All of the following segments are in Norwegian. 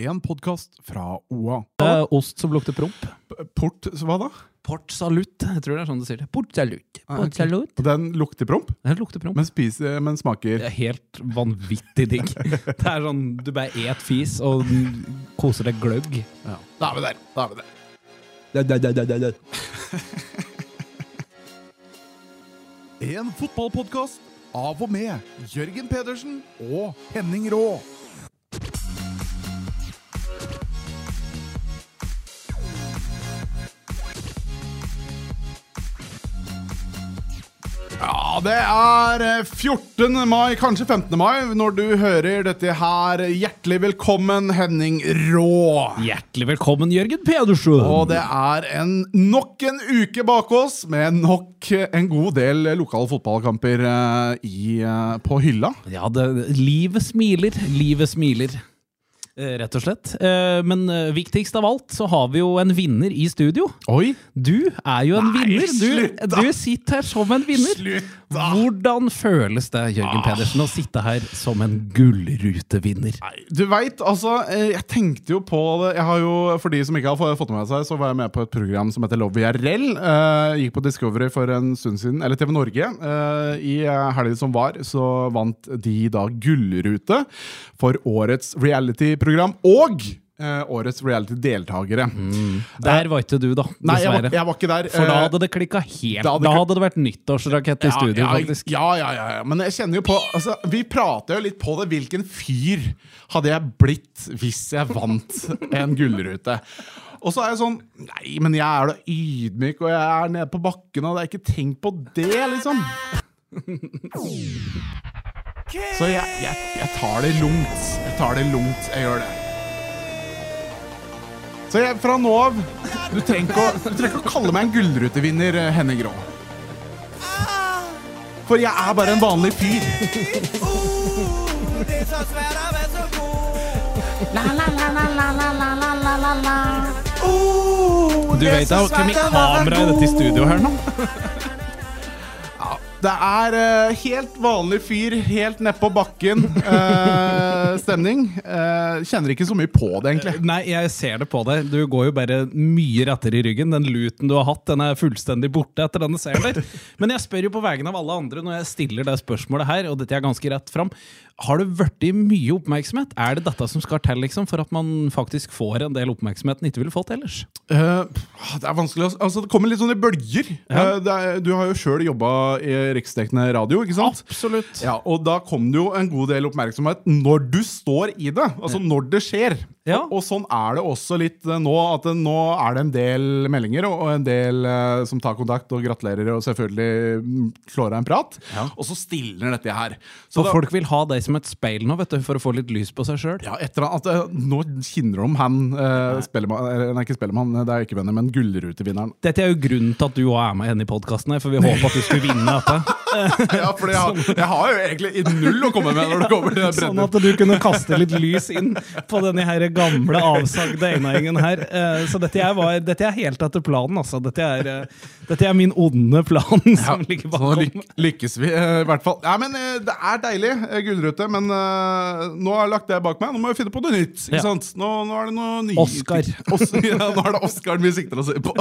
En podkast fra OA. Eh, ost som lukter promp. Port Hva da? Port salut. Jeg tror det er sånn du sier det. Port salut. Ah, Port salut. Og Den lukter promp, Den lukter promp. men, spiser, men smaker Det er helt vanvittig digg. Det er sånn, Du bare et fis og koser deg gløgg. ja. Da er vi der. Da er vi der. En fotballpodkast av og med Jørgen Pedersen og Henning Rå. Det er eh, 14. mai, kanskje 15. mai, når du hører dette her. Hjertelig velkommen, Henning Rå. Hjertelig velkommen, Jørgen Pedersen. Og det er en, nok en uke bak oss med nok en god del lokale fotballkamper eh, i, eh, på hylla. Ja, det, livet smiler. Livet smiler. Eh, Rett og slett. Eh, Men eh, viktigst av alt så har vi jo en vinner i studio. Oi! Du er jo en Nei, vinner. Du, slutt da. du sitter her som en vinner. Slutt, da! Hvordan føles det, Jørgen Ah. Pedersen, å sitte her som en gullrutevinner? Du veit, altså Jeg tenkte jo på det Jeg har jo, For de som ikke har fått med seg, så var jeg med på et program som heter Love IRL. Gikk på Discovery for en stund siden, eller TV Norge. I helga som var, så vant de da Gullrute for årets reality-program og eh, årets reality-deltakere. Der var ikke du, da. Nei, jeg var, jeg var ikke der. For da Eh, hadde det klikka helt. da Da hadde hadde, det vært nyttårsrakett i studio, ja, faktisk. Ja, ja, ja, ja. Men jeg kjenner jo på altså, Vi prater jo litt på det. Hvilken fyr hadde jeg blitt hvis jeg vant en gullrute? Og så er jeg sånn Nei, men jeg er da ydmyk, og jeg er nede på bakken, og det er ikke tenkt på det, liksom. Så jeg, jeg, jeg tar det lungt. Jeg tar det lungt. Jeg gjør det. Så jeg, fra nå av Du trenger ikke å, kalle meg en gullrutevinner, eh, Henning Grå. For jeg er bare en vanlig fyr. Du vet da hvem i kameraet i dette studioet her nå? Det er uh, helt vanlig fyr, helt nedpå bakken. Uh, stemning. Uh, kjenner ikke så mye på det, egentlig. Nei, jeg ser det på deg. Du går jo bare mye rettere i ryggen. Den luten du har hatt, den er fullstendig borte etter denne seieren der. Men jeg spør jo på vegne av alle andre når jeg stiller det spørsmålet her, og dette er ganske rett fram. Har det blitt mye oppmerksomhet? Er det dette som skal til liksom, for at man faktisk får en del oppmerksomhet en ikke ville fått ellers? Uh, det er vanskelig Altså, det kommer litt sånn i bølger. Ja. Uh, det er, du har jo sjøl jobba i riksdekkende radio, ikke sant? Absolutt. Ja, og da kom det jo en god del oppmerksomhet når du står i det. Altså når det skjer. Ja. Og, og sånn er det også litt eh, nå. At det, nå er det en del meldinger og, og en del uh, som tar kontakt og gratulerer og selvfølgelig mm, slår av en prat. Ja. Og så stilner dette her. Så Så da, folk vil ha deg som et speil nå, vet du, for å få litt lys på seg sjøl. ja, etter at eh, Nå kjenner de om han eh, Spellemann Nei, ikke Spellemann, det er ikke venner, men Gullrutevinneren. Dette er jo grunnen til at du òg er med igjen i podkasten, for vi håper at du skulle vinne dette. Ja, for jeg har, jeg har jo egentlig null å komme med når det kommer til Sånn at du kunne kaste litt lys inn på denne her gamle, avsagde einegjengen her. Eh, Så dette er, var, dette er helt etter planen, altså. Dette er, eh, dette er min onde plan som ligger Så bakom. lyk lykkes vi, eh, i hvert fall. Ja, men Det er deilig, eh, gullrute, men uh, nå har jeg lagt det bak meg. Nå må jeg finne på noe nytt. Ja. sant? Nå, nå er det noe nye Oscar. Os ja, nå er det Oscaren vi sikter oss på.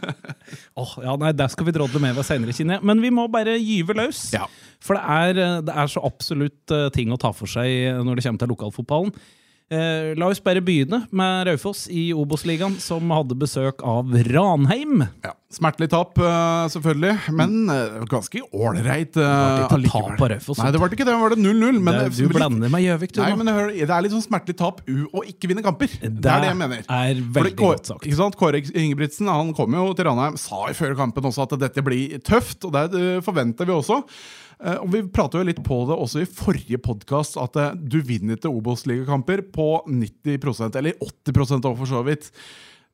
Åh, ja, nei, Der skal vi drodle med ved senere, Kine. Men vi må bare gyve løs. Ja. For det er, eh, det er så absolutt eh, ting å ta for seg når det kommer til lokalfotballen. Eh, la oss bare begynne med Raufoss i Obos-ligaen, som hadde besøk av Ranheim. Ja. Smertelig tap, eh, selvfølgelig, men eh, ganske ålreit. Uh, det var ikke det. Var det 0-0? men Det- det- Du blander med Gjøvik, du Nei, men hør, Det er litt sånn smertelig tap u å ikke vinne kamper. Det, Det er det jeg mener. er veldig Fordi, godt sagt. Ikke sant? Kåre Ingebrigtsen han kom jo til Ranheim, sa i før kampen også at dette blir tøft, og det uh, forventer vi også. Eh, og Vi pratet jo litt på det også i forrige podkast, at eh, du vinner til Obos-ligakamper på 90% eller 80 også, for så vidt.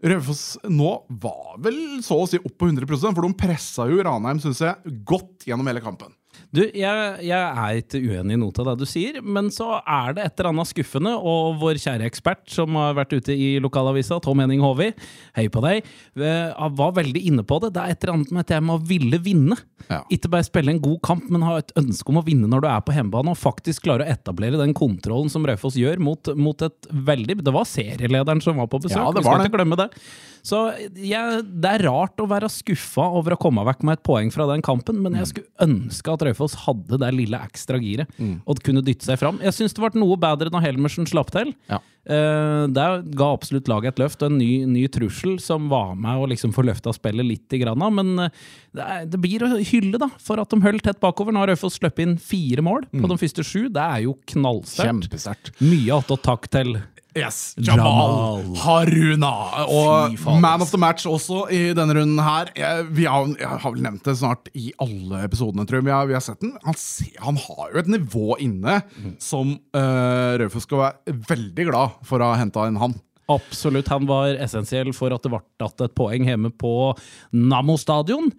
Raufoss nå var vel så å si opp på 100% for de pressa jo Ranheim, syns jeg, godt gjennom hele kampen. Du, jeg, jeg er ikke uenig i noe av det du sier, men så er det et eller annet skuffende, og vår kjære ekspert som har vært ute i lokalavisa, Tom Henning Håvi, hei på deg, eh, var veldig inne på det. Det er et eller annet med at jeg må ville vinne. Ja. Ikke bare spille en god kamp, men ha et ønske om å vinne når du er på hjemmebane, og faktisk klare å etablere den kontrollen som Raufoss gjør mot, mot et veldig Det var serielederen som var på besøk, Ja, det vi skal det. ikke glemme det. Så jeg, det er rart å være skuffa over å komme vekk med et poeng fra den kampen, men jeg skulle ønske at Raufoss hadde det lille ekstra giret og kunne dytte seg fram. Jeg syns det ble noe bedre da Helmersen slapp til. Ja. Uh, det ga absolutt laget et løft og en ny, ny trussel som var med å liksom få løfta spillet litt. Grann, men eh, det, er, det blir å hylle da, for at de holdt tett bakover. Nå har Raufoss sluppet inn fire mål på de første sju. Det er jo knallsterkt. Mye attåt takk til Yes, Jamal Jamal Haruna. Og man of the match også i denne runden her. Jeg, vi har, jeg har vel nevnt det snart i alle episodene, tror jeg. Vi har, vi har sett den. Han, han har jo et nivå inne som uh, Raufoss skal være veldig glad for å ha henta inn han. Absolutt, han var essensiell for at det ble tatt et poeng hjemme på Nammo stadion.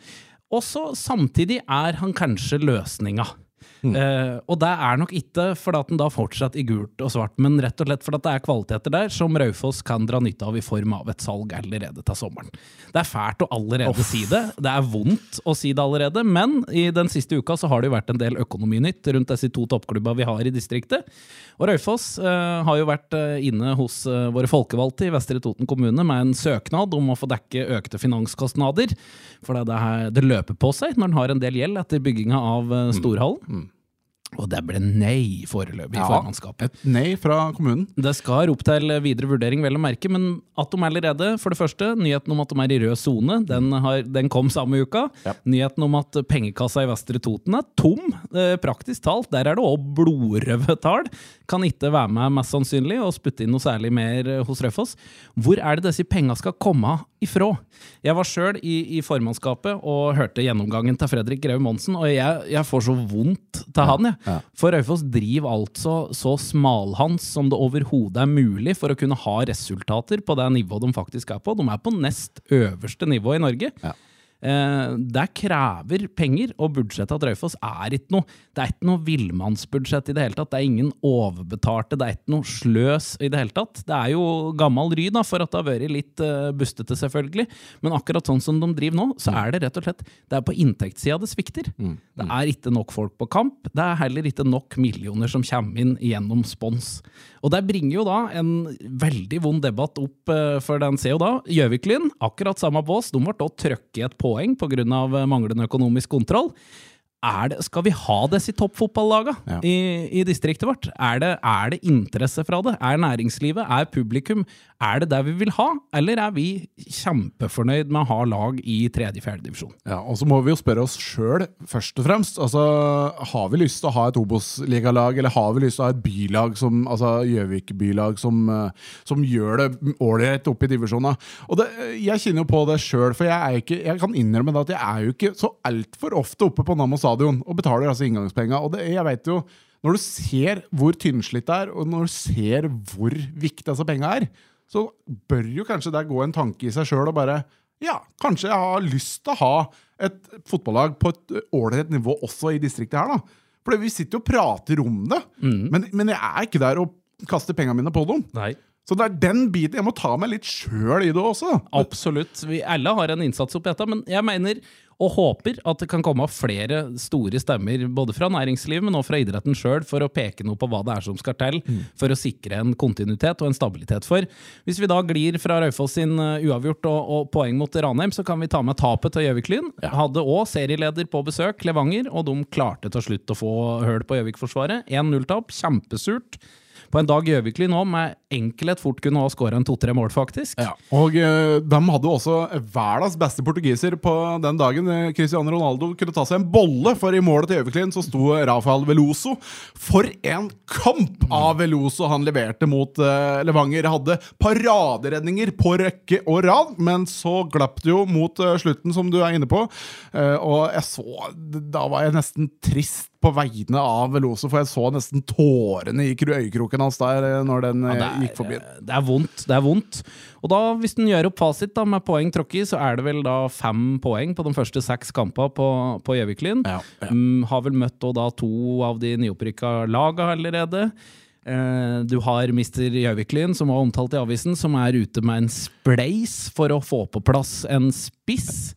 Og så samtidig er han kanskje løsninga. Eh, og det er nok ikke fordi at den da fortsatt i gult og svart, men rett og slett fordi at det er kvaliteter der som Raufoss kan dra nytte av i form av et salg allerede til sommeren. Det er fælt å allerede si det. Det er vondt å si det allerede, men i den siste uka så har det jo vært en del økonominytt rundt disse to toppklubba vi har i distriktet. Og Raufoss uh, har jo vært eh, inne hos uh, våre folkevalgte i Vestre Toten kommune med en søknad om å få dekke økte finanskostnader. For det, her, det løper på seg når en har en del gjeld etter bygginga av eh, storhallen. Og det ble nei foreløpig i Ja. formannskapet. Et nei fra kommunen. Det skal opp til videre vurdering, vel å merke, men at de allerede, for det første, nyheten om at de er i rød sone, den, den kom samme uka. Ja. Nyheten om at pengekassa i Vestre Toten er tom, eh, praktisk talt. Der er det òg blodrøde tall. Kan ikke være med, mest sannsynlig, og spytte inn noe særlig mer eh, hos Raufoss. Hvor er det disse penga skal komme ifra? Jeg var sjøl i, i formannskapet og hørte gjennomgangen til Fredrik Greve Monsen, og jeg, jeg får så vondt til han, jeg. Ja. For Raufoss driver altså så smalhans som det overhodet er mulig for å kunne ha resultater på det nivået de faktisk er på. De er på nest øverste nivå i Norge. Ja. Eh, det krever penger, og budsjettet til Raufoss er ikke noe Det er ikke noe villmannsbudsjett i det hele tatt. Det er ingen overbetalte, det er ikke noe sløs i det hele tatt. Det er jo gammel ry, da, for at det har vært litt eh, bustete, selvfølgelig. Men akkurat sånn som de driver nå, så er det rett og slett Det er på inntektssida det svikter. Det er ikke nok folk på kamp. Det er heller ikke nok millioner som kommer inn gjennom spons. Og det bringer jo da en veldig vond debatt opp, eh, for den ser jo da Gjøviklyn, akkurat samme bås, de ble da trøkket i et poeng pga. manglende økonomisk kontroll. Er det, skal vi ha disse toppfotballagene Ja. i, i distriktet vårt? Er det, er det interesse fra det? Er næringslivet? Er publikum? Er det det vi vil ha? Eller er vi kjempefornøyd med å ha lag i tredje-fjerde divisjon? Ja, Og så må vi jo spørre oss sjøl, først og fremst. Altså, Har vi lyst til å ha et Obos-ligalag, eller har vi lyst til å ha et bylag som altså Gjøvik bylag som, eh, som gjør det ålreit oppe i divisjonene? Og det, Jeg kjenner jo på det sjøl, for jeg, ikke, jeg kan innrømme det at jeg er jo ikke så altfor ofte oppe på Nammo stadion og betaler altså inngangspenga. Og det, jeg vet jo, når du ser hvor tynnslitt det er, og når du ser hvor viktig disse penga er, så bør jo kanskje det gå en tanke i seg sjøl og bare Ja, kanskje jeg har lyst til å ha et fotballag på et ålreit nivå også i distriktet her, da. For vi sitter jo og prater om det, men, men jeg er ikke der og kaster pengene mine på dem. Nei. Så det er den biten jeg må ta meg litt sjøl i det også. Absolutt. Vi alle har en innsats oppi dette, men jeg mener og håper at det kan komme flere store stemmer, både fra næringslivet, men også fra idretten sjøl, for å peke noe på hva det er som skal til for å sikre en kontinuitet og en stabilitet. For hvis vi da glir fra Raufoss sin uh, uavgjort og, og poeng mot Ranheim, så kan vi ta med tapet til Gjøvik-Lyn. Hadde òg serieleder på besøk, Levanger, og de klarte til slutt å få høl på Gjøvik-forsvaret. 1-0-tap, kjempesurt. På en dag Gjøvikli nå med enkelhet fort kunne ha skåra en to-tre mål, faktisk. Ja, og uh, de hadde også verdens beste portugiser på den dagen. Eh, Cristiano Ronaldo kunne ta seg en bolle, for i målet til Gjøviklin så sto Rafael Veloso. For en kamp av Veloso han leverte mot uh, Levanger. Hadde paraderedninger på rekke og rad, men så glapp det jo mot uh, slutten, som du er inne på. Eh, og jeg så Da var jeg nesten trist på vegne av Veloso, for jeg så nesten tårene i øyekroken hans der eh, når den ja, er, gikk forbi. Det er vondt. det er vondt. Og da, hvis den gjør opp fasit da, med poeng tråkket så er det vel da fem poeng på de første seks kampene på, Gjøviklyn. Ja, ja. um, har vel møtt da to av de nyopprykka laga allerede. Eh, du har Mr. Gjøviklyn, som var omtalt i avisen, som er ute med en spleis for å få på plass en spiss.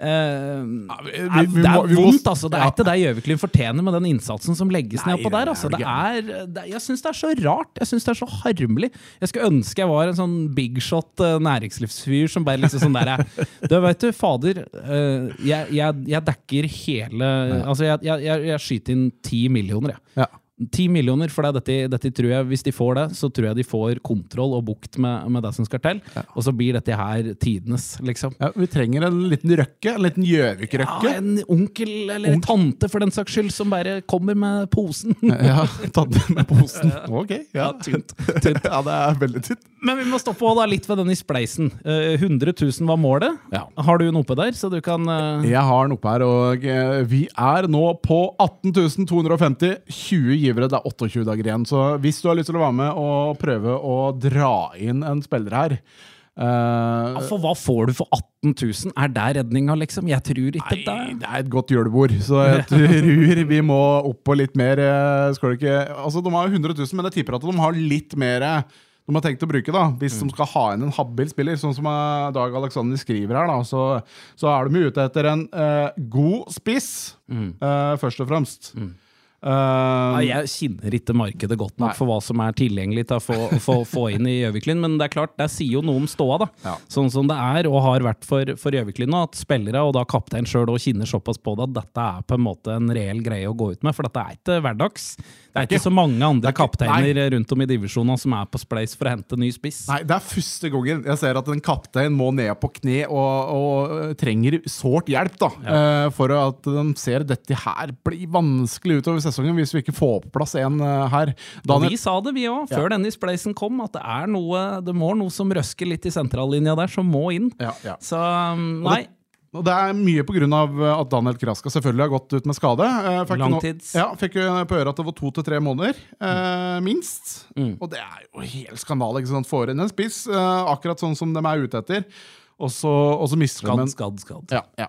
Eh, vi- vi- vi det er vondt, altså. Det er ikke det Gjøviklyn fortjener med den innsatsen som legges ned på der. Altså. Det er, det, jeg syns det er så rart. Jeg syns det er så harmelig. Jeg skulle ønske jeg var en sånn big shot eh, næringslivsfyr som bare liksom sånn der er, Du vet du, fader. eh, jeg, jeg, jeg dekker hele Altså, jeg, jeg, jeg, jeg skyter inn ti millioner, jeg. Ja. Ti millioner, for det, er dette, dette tror jeg, hvis de får det, så tror jeg de får kontroll og bukt med, med det som skal til. Og så blir dette her tidenes, liksom. Ja, vi trenger en liten røkke, en liten Gjøvik-røkke. Ja, en onkel eller en tante for den saks skyld som bare kommer med posen. Ja, tante med posen. Ok, ja. Ja, tynt, Ja, det er veldig tynt. Men vi må stoppe da litt ved den i spleisen. Eh, 100 000 var målet. Ja. Har du den oppe der, så du kan eh, Jeg har den oppe her, og eh, vi er nå på 18 250. 20 givere, det er 28 dager igjen. Så hvis du har lyst til å være med og prøve å dra inn en spiller her eh, For hva får du for 18 000? Er det redninga, liksom? Jeg tror ikke Nei, det. det er et godt julebord, så jeg tror vi må opp på litt mer. eh, Skal du ikke Altså, De har 100 000, men jeg tipper at de har litt mer eh, de har tenkt å bruke da Hvis de skal ha inn en habil spiller, sånn som Dag Alexander skriver her, da så, så er de ute etter en uh, god spiss, eh, først og fremst. Eh, Ja, jeg kjenner ikke markedet godt nok Nei. for hva som er tilgjengelig til å få, få, få inn i Gjøviklyn, men det er klart, der sier jo noe om ståa, da. Ja. Sånn som det er og har vært for, for Gjøviklin nå, at spillere, og da kaptein sjøl, kjenner såpass på det at dette er på en måte en reell greie å gå ut med, for dette er ikke hverdags. Det er ikke så mange andre ikke- kapteiner rundt om i divisjonene som er på spleis for å hente ny spiss. Nei, Det er første gangen jeg ser at en kaptein må ned på kne og, og øh, trenger sårt hjelp. da ja. For at de ser dette her blir vanskelig utover sesongen hvis vi ikke får på plass en eh, her. Daniel, vi sa det, vi òg, før denne spleisen kom, at det er noe Det må noe som røsker litt i sentrallinja der, som må inn. ja, ja. Så um, nei. Og det er mye pga. at Daniel Kraska selvfølgelig har gått ut med skade. Eh, fikk Langtids. No, ja, fikk jo på øret at det var to til tre måneder, eh, minst. Mm. Og det er jo helt skandale. ikke sant? Får inn en spiss, eh, akkurat sånn som de er ute etter, og så, og så mister de Skadd, en skadd, skadd. ja, ja.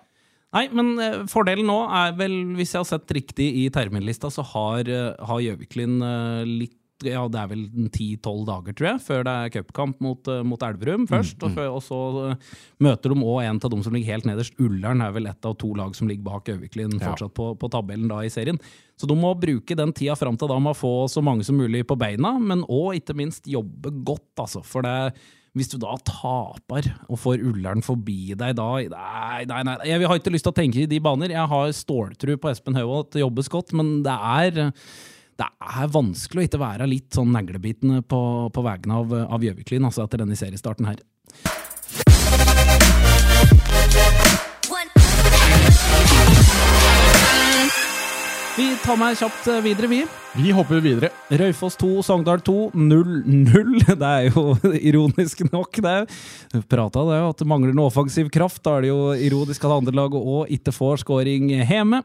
Nei, men eh, fordelen nå er vel, hvis jeg har sett riktig i terminlista, så har eh, har Gjøviklin eh, litt ja, Det er vel ti-tolv dager, tror jeg, før det er cupkamp mot, eh, mot Elverum først. Og, mm. og så eh, møter de òg en av dem som ligger helt nederst. Ullern er vel ett av to lag som ligger bak Øviklin fortsatt på, på tabellen da i serien. Så de må bruke den tida fram til da med å få så mange som mulig på beina, men òg ikke minst jobbe godt, altså. For det hvis du da taper og får Ullern forbi deg da Nei, nei, nei. Jeg har ikke lyst til å tenke i de baner. Jeg har ståltru på Espen Høvold at det jobbes godt, men det er det er vanskelig å ikke være litt sånn neglebitende på, på vegne av, Gjøviklin altså etter denne seriestarten her. Vi tar meg kjapt videre, vi. Vi hopper videre. Raufoss 2, Sogndal 2, 0-0. Det er jo ironisk nok, det. Prata det at det mangler noe offensiv kraft. Da er det jo ironisk at andre lag òg ikke får scoring hjemme.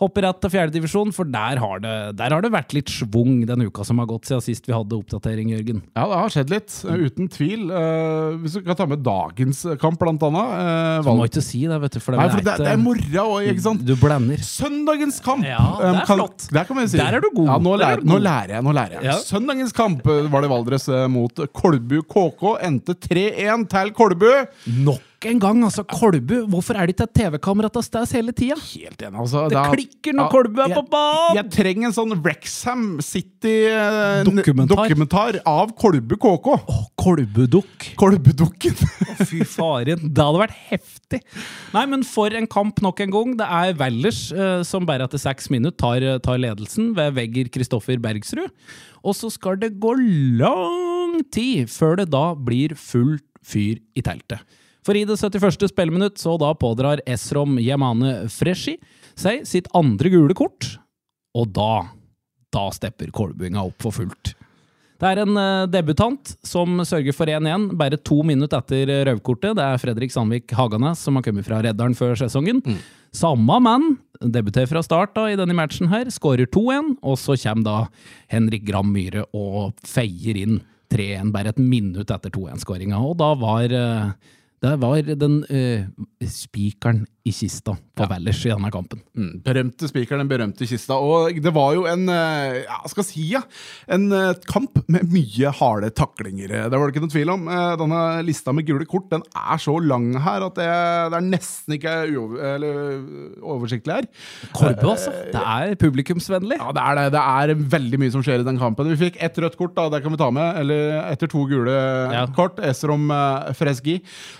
Hopper rett til fjerdedivisjon, for der har, det, der har det vært litt schwung den uka som har gått siden sist vi hadde oppdatering, Jørgen. Ja, det har skjedd litt, eh, uten tvil. Eh, hvis du kan ta med dagens kamp, blant annet. eh, Du må ikke si det, vet du. For det, Nei, for det, det er morra òg, ikke sant? Du blender. Søndagens kamp! Ja, det er flott. kan. Der kan vi si. Der er du god. Ja, nå, er lærer, nå lærer jeg. nå lærer jeg Ja. Søndagens kamp eh, var det Valdres eh, mot Kolbu KK. Endte 3-1 til Kolbu. Nok en gang, altså. Kolbu. Hvorfor er det ikke TV-kamera til stede hele tida? Helt enig, altså. Det Da- klikker når Ja, Kolbu er jeg- på banen! Jeg trenger en sånn Wrexham City eh, av Kolbu KK. Oh, Kolbudukk. Kolbudukken. Fy faren, det hadde vært heftig! Nei, men for en kamp nok en gang. Det er Wellers eh, som bare etter seks minutter tar, tar ledelsen ved vegger Kristoffer Bergsrud. Og så skal det gå lang tid før det da blir fullt fyr i teltet. For i det 71. spilleminutt så da pådrar Esrom Yamane Freshi seg sitt andre gule kort, og da da stepper Kolbunga opp for fullt. Det er en eh, debutant som sørger for 1-1 bare to minutter etter rødkortet. Det er Fredrik Sandvik Haganes som har kommet fra Redderen før sesongen. Samme mann debuterer fra start da, i denne matchen her, skårer 2-1, og så kommer da Henrik Gram Myhre og feier inn 3-1 bare et minutt etter 2-1-skåringa. Og da var eh, det var den uh, spikeren i kista på Valdres i denne kampen. Mm, berømte spikeren, den berømte kista. Og det var jo en eh, ja, skal si, ja, en eh, kamp med mye harde taklinger. Det var det ikke noen tvil om. Eh, Denne lista med gule kort den er så lang her at det, det er nesten ikke uover, eller, oversiktlig her. Korbe, altså. Det er publikumsvennlig. Ja, det er det. Det er veldig mye som skjer i den kampen. Vi fikk ett rødt kort, da, det kan vi ta med. Eller etter to gule Ja. kort. Esrom Fresgi.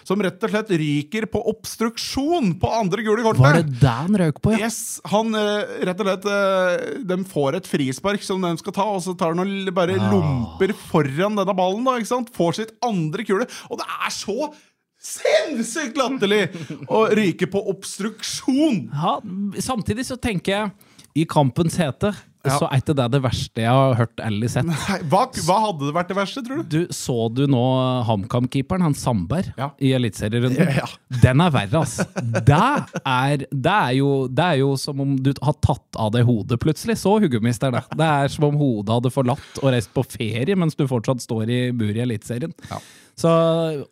Som rett og slett ryker på obstruksjon på andre gule kortet. Var det det han røk på, ja? Yes, han eh, rett og slett eh, De får et frispark som de skal ta, og så tar han og bare Ah. lomper foran denne ballen. da, ikke sant? Får sitt andre kule. Og det er så sinnssykt latterlig å ryke på obstruksjon! Ja, samtidig så tenker jeg, i kampens hete, Ja. så er ikke det det verste jeg har hørt eller sett. Nei, Hva, hva hadde det vært det verste, tror du? Du, Så du nå HamKam-keeperen, han Sandberg, Ja. i Eliteserierunden? Ja. Den er verre, altså. Det er, det, er jo, det er jo som om du har tatt av deg hodet plutselig. Så huggemister det. Det er som om hodet hadde forlatt og reist på ferie mens du fortsatt står i buret i Eliteserien. Ja. Så,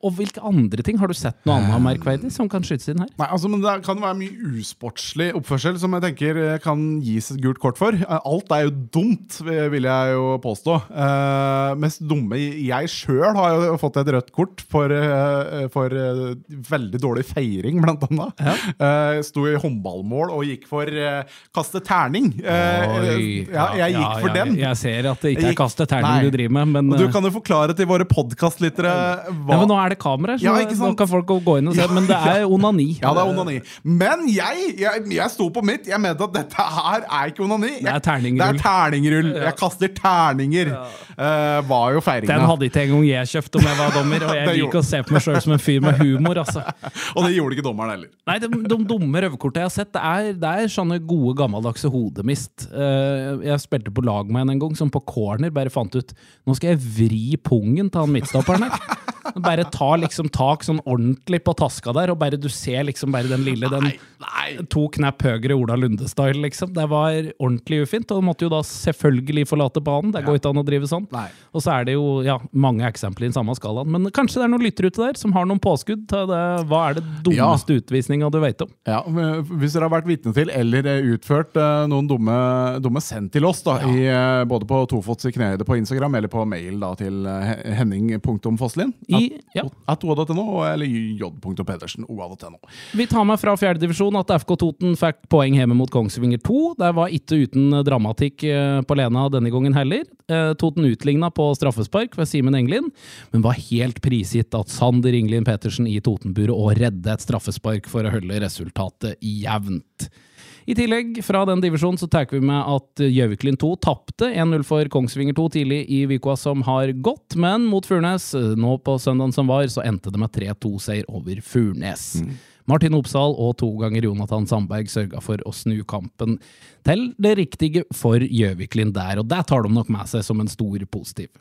og hvilke andre ting? Har du sett noe annet merkverdig som kan skytes inn her? Nei, altså, men Det kan være mye usportslig oppførsel som jeg tenker kan gis et gult kort for. Eh, Alt er jo dumt, vil jeg jo påstå. Uh, mest dumme Jeg sjøl har jo fått et rødt kort for, uh, for uh, veldig dårlig feiring, blant annet. Eh, sto i håndballmål og gikk for kaste terning. Oi, ja, jeg gikk for ja, den. Jeg ser at det ikke er kaste terning Nei. du driver med, men, du kan jo forklare til våre podkastlyttere hva ja, men nå er det kamera, så Ja, nå kan folk gå inn og se. Men det er onani. Ja, det er onani. Men jeg, jeg, jeg sto på mitt. Jeg mente at dette her er ikke onani. Jeg, Det er terningrull. Det er terningrull. Jeg kaster terninger. Uh, var jo Den hadde ikke engang jeg kjøpt om jeg var dommer, og jeg liker å se på meg sjøl som en fyr med humor, altså. Og det gjorde ikke dommeren heller. Nei, de, de dumme røverkortene jeg har sett, det er, det er sånne gode, gammeldagse hodemist. Uh, jeg spilte på lag med en en gang, som på corner bare fant ut Nå skal jeg vri pungen til han midtstopperen her. Bare ta liksom tak sånn ordentlig på taska der, og bare du ser liksom bare den lille den Nei. To knapp høyere Ola Lunde-style, liksom. Det var ordentlig ufint, og måtte jo da selvfølgelig forlate banen. Det går ikke an å drive sånn. Nei. Og så er det jo ja, mange eksempler i den samme skalaen. Men kanskje det er noen lyttere ute der som har noen påskudd til det. Hva er det dummeste utvisninga du vet om? Ja, Hvis dere har vært vitne til eller eh, utført eh, noen dumme, dumme sendt til oss, da, i, eh, både på Tofots i knehøyde på Instagram eller på mail da, til henning.fosslien. henning.fosslin I, ja. at oa.no eller j.pedersen.oa.no. Vi tar med fra fjerdedivisjon at FK Toten fikk poeng hjemme mot Kongsvinger 2. Det var ikke uten dramatikk eh, på Lena denne gangen heller. Eh, Toten utligna på straffespark ved Simen Englin, men var helt prisgitt at Sander Inglin Petersen i Totenburet og redde et straffespark for å holde resultatet jevnt. I tillegg, fra den divisjonen, så tar vi med at Gjøviklin 2 tapte 1-0 for Kongsvinger 2 tidlig i uka som har gått, men mot Furnes, nå på søndagen som var, så endte det med 3-2-seier over Furnes. Martin Opsahl og to ganger Jonathan Sandberg sørga for å snu kampen til det riktige for Gjøviklin der, og det tar de nok med seg som en stor positiv.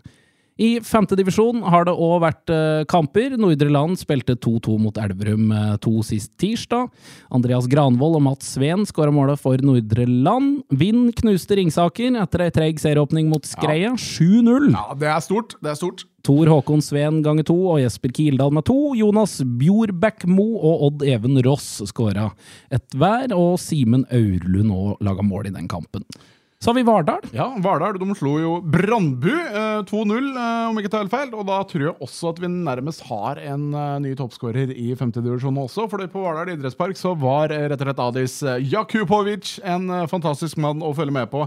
I femte divisjon har det òg vært eh, kamper. Nordre Land spilte 2-2 mot Elverum eh, to sist tirsdag. Andreas Granvold og Mats Sveen skåra målet for Nordre Land. Vind knuste Ringsaker etter ei treg serieåpning mot Skreia. 7-0. Ja, det er stort. Det er stort. Tor Håkon Sveen ganger to og Jesper Kildahl med to. Jonas Bjorbæk Mo og Odd Even Ross skåra ett hver, og Simen Aurlund òg laga mål i den kampen. Så har vi Vardal. Ja, Vardal de slo jo Brandbu eh, 2-0, eh, om ikke tar feil. Og da tror jeg også at vi nærmest har en eh, ny toppskårer i femtedivisjon også. For på Vardal idrettspark så var eh, rett og slett Adis eh, Jakubovic en eh, fantastisk mann å følge med på.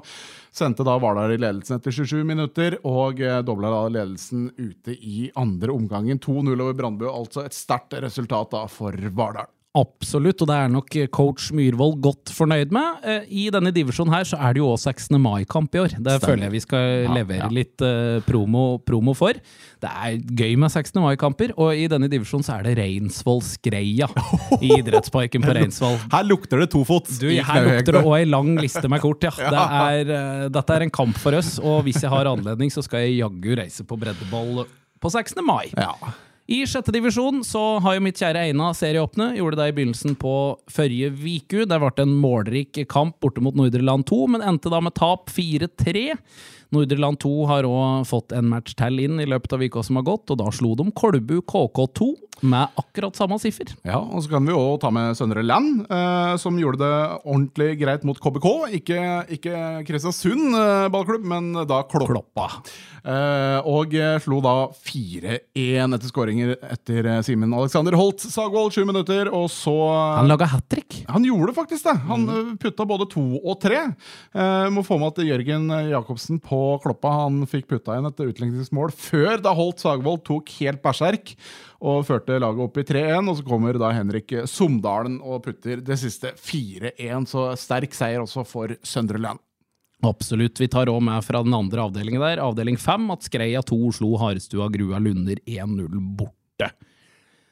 Sendte da Vardal i ledelsen etter 27 minutter, og eh, dobla da ledelsen ute i andre omgangen. 2-0 over Brandbu, altså et sterkt resultat da for Vardal. Absolutt, og det er nok coach Myhrvold godt fornøyd med. Eh, I denne divisjonen her så er det jo også 16. mai-kamp i år. Det Stemmer. føler jeg vi skal Ja, levere ja. litt eh, promo, promo for. Det er gøy med 16. mai-kamper, og i denne divisjonen så er det Reinsvoll Skreia i idrettsparken på Reinsvoll. Her lukter det tofots. Du, her lukter det òg ei lang liste med kort, ja. Det er, eh, dette er en kamp for oss, og hvis jeg har anledning, så skal jeg jaggu reise på breddeball på 16. mai. Ja. I sjette divisjon så har jo mitt kjære Eina serieåpne. Gjorde det i begynnelsen på forrige uke. Det ble en målrik kamp borte mot Nordre Land 2, men endte da med tap 4-3. Nordre Land 2 har òg fått en match til inn i løpet av uka som har gått, og da slo de Kolbu KK2 med akkurat samme siffer. Ja, og så kan vi også ta med Søndre Land, eh, som gjorde det ordentlig greit mot KBK. Ikke, ikke Kristiansund eh, ballklubb, men da Kloppa. Eh, og eh, slo da 4-1 etter skåringer etter eh, Simen Alexander Holt Sagvold, sju minutter, og så Han laga hat trick. Han gjorde faktisk det. Han mm. putta både to og tre. Eh, må få med at Jørgen Jacobsen på Kloppa han fikk putta inn et utligningsmål før da Holt Sagvold tok helt berserk og førte laget opp i 3-1. Og så kommer da Henrik Somdalen og putter det siste 4-1. Så sterk seier også for Søndre Land. Absolutt. Vi tar òg med fra den andre avdelingen der. Avdeling fem at Skreia 2 slo Harestua Grua Lunder 1-0 borte.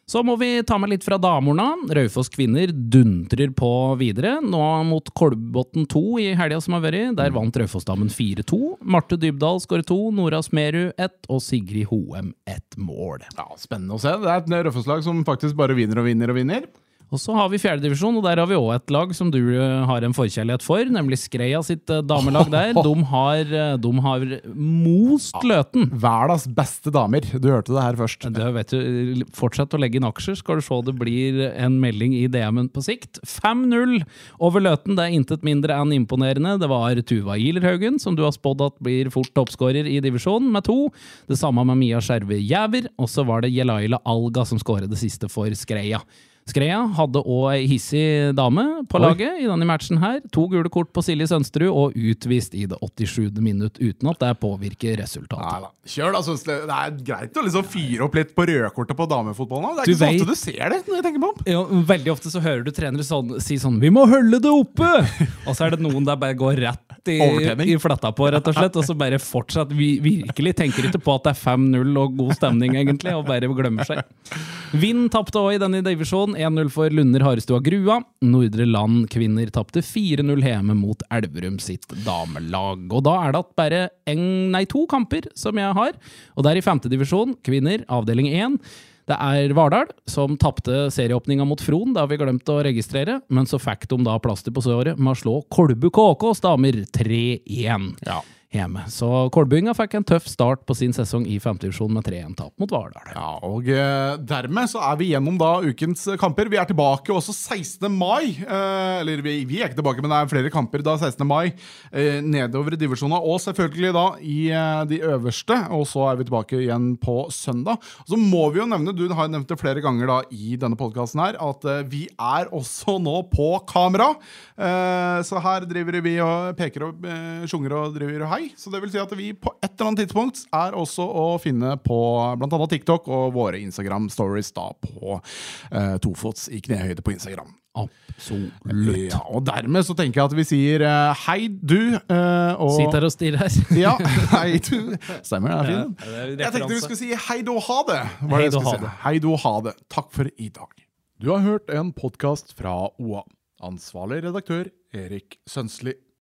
Så må vi ta med litt fra damorna. Raufoss kvinner duntrer på videre. Nå mot Kolbotn 2 i helga som har vært. Der vant Raufoss-damen 4-2. Marte Dybdahl skårer to, Nora Smerud ett og Sigrid Hoem ett mål. Ja, Spennende å se. Det er et Røffelslag som faktisk bare vinner og vinner og vinner. Og så har vi fjerdedivisjon, og der har vi òg et lag som du eh, har en forkjærlighet for, nemlig Skreia sitt eh, damelag der. De har, eh, de har most Løten. Verdens beste damer. Du hørte det her først. Det vet du, Fortsett å legge inn aksjer, skal du se det blir en melding i DM-en på sikt. 5-0 over Løten, det er intet mindre enn imponerende. Det var Tuva Ilerhaugen, som du har spådd at blir fort toppskårer i divisjonen, med to. Det samme med Mia Skjerve Jæver, og så var det Jelaila Alga som skåret det siste for Skreia. Skreia hadde òg ei hissig dame på Oi. laget i denne matchen her. To gule kort på Silje Sønsterud, og utvist i det 87. minutt, uten at det påvirker resultatet. Nei da. Kjør, da. Synes det, det er greit å liksom fyre opp litt på rødkortet på damefotballen. Det er Du ikke så vet- ofte du ser det. når jeg tenker på det. Ja, veldig ofte så hører du trenere sånn, si sånn 'Vi må holde det oppe!' og så er det noen der bare går rett i, i fletta på, rett og slett. Og så bare fortsatt vi, virkelig tenker ikke på at det er 5-0 og god stemning, egentlig, og bare glemmer seg. Vind tapte òg i denne divisjonen. 1-0 for Lunder Harestua Grua. Nordre Land kvinner tapte 4-0 hjemme mot Elverum sitt damelag. Og da er det at bare en, nei, to kamper som jeg har, og det er i femtedivisjon, kvinner, avdeling 1. Det er Vardal som tapte serieåpninga mot Fron, det har vi glemt å registrere, men så fikk de da plaster på såret med å slå Kolbu KKs damer 3-1 Ja. Hjemme. Så Kolbynga fikk en tøff start på sin sesong i femtedivisjon med 3-1-tap mot Vardal. Ja, og eh, dermed så er vi gjennom da ukens kamper. Vi er tilbake også 16. mai. Eh, eller vi, vi er ikke tilbake, men det er flere kamper da 16. mai eh, nedover i divisjonene. Og selvfølgelig da i de øverste. Og så er vi tilbake igjen på søndag. Så må vi jo nevne, du har nevnt det flere ganger da i denne podkasten her, at vi er også nå på kamera. Så her driver vi og peker og sjunger og driver og hei. Så det vil si at vi på et eller annet tidspunkt er også å finne på bl.a. TikTok og våre Instagram-stories da på eh, tofots i knehøyde på Instagram. Absolutt. Ja, og dermed så tenker jeg at vi sier uh, hei, du. Uh, og Sitt her og stirr her. Ja, hei, du. Stemmer, det er fint. Ja, jeg tenkte vi skulle si hei do ha det. Hei du do, ha si. det. Hei do ha det. Takk for i dag. Du har hørt en podkast fra OA. Ansvarlig redaktør Erik Sønsli.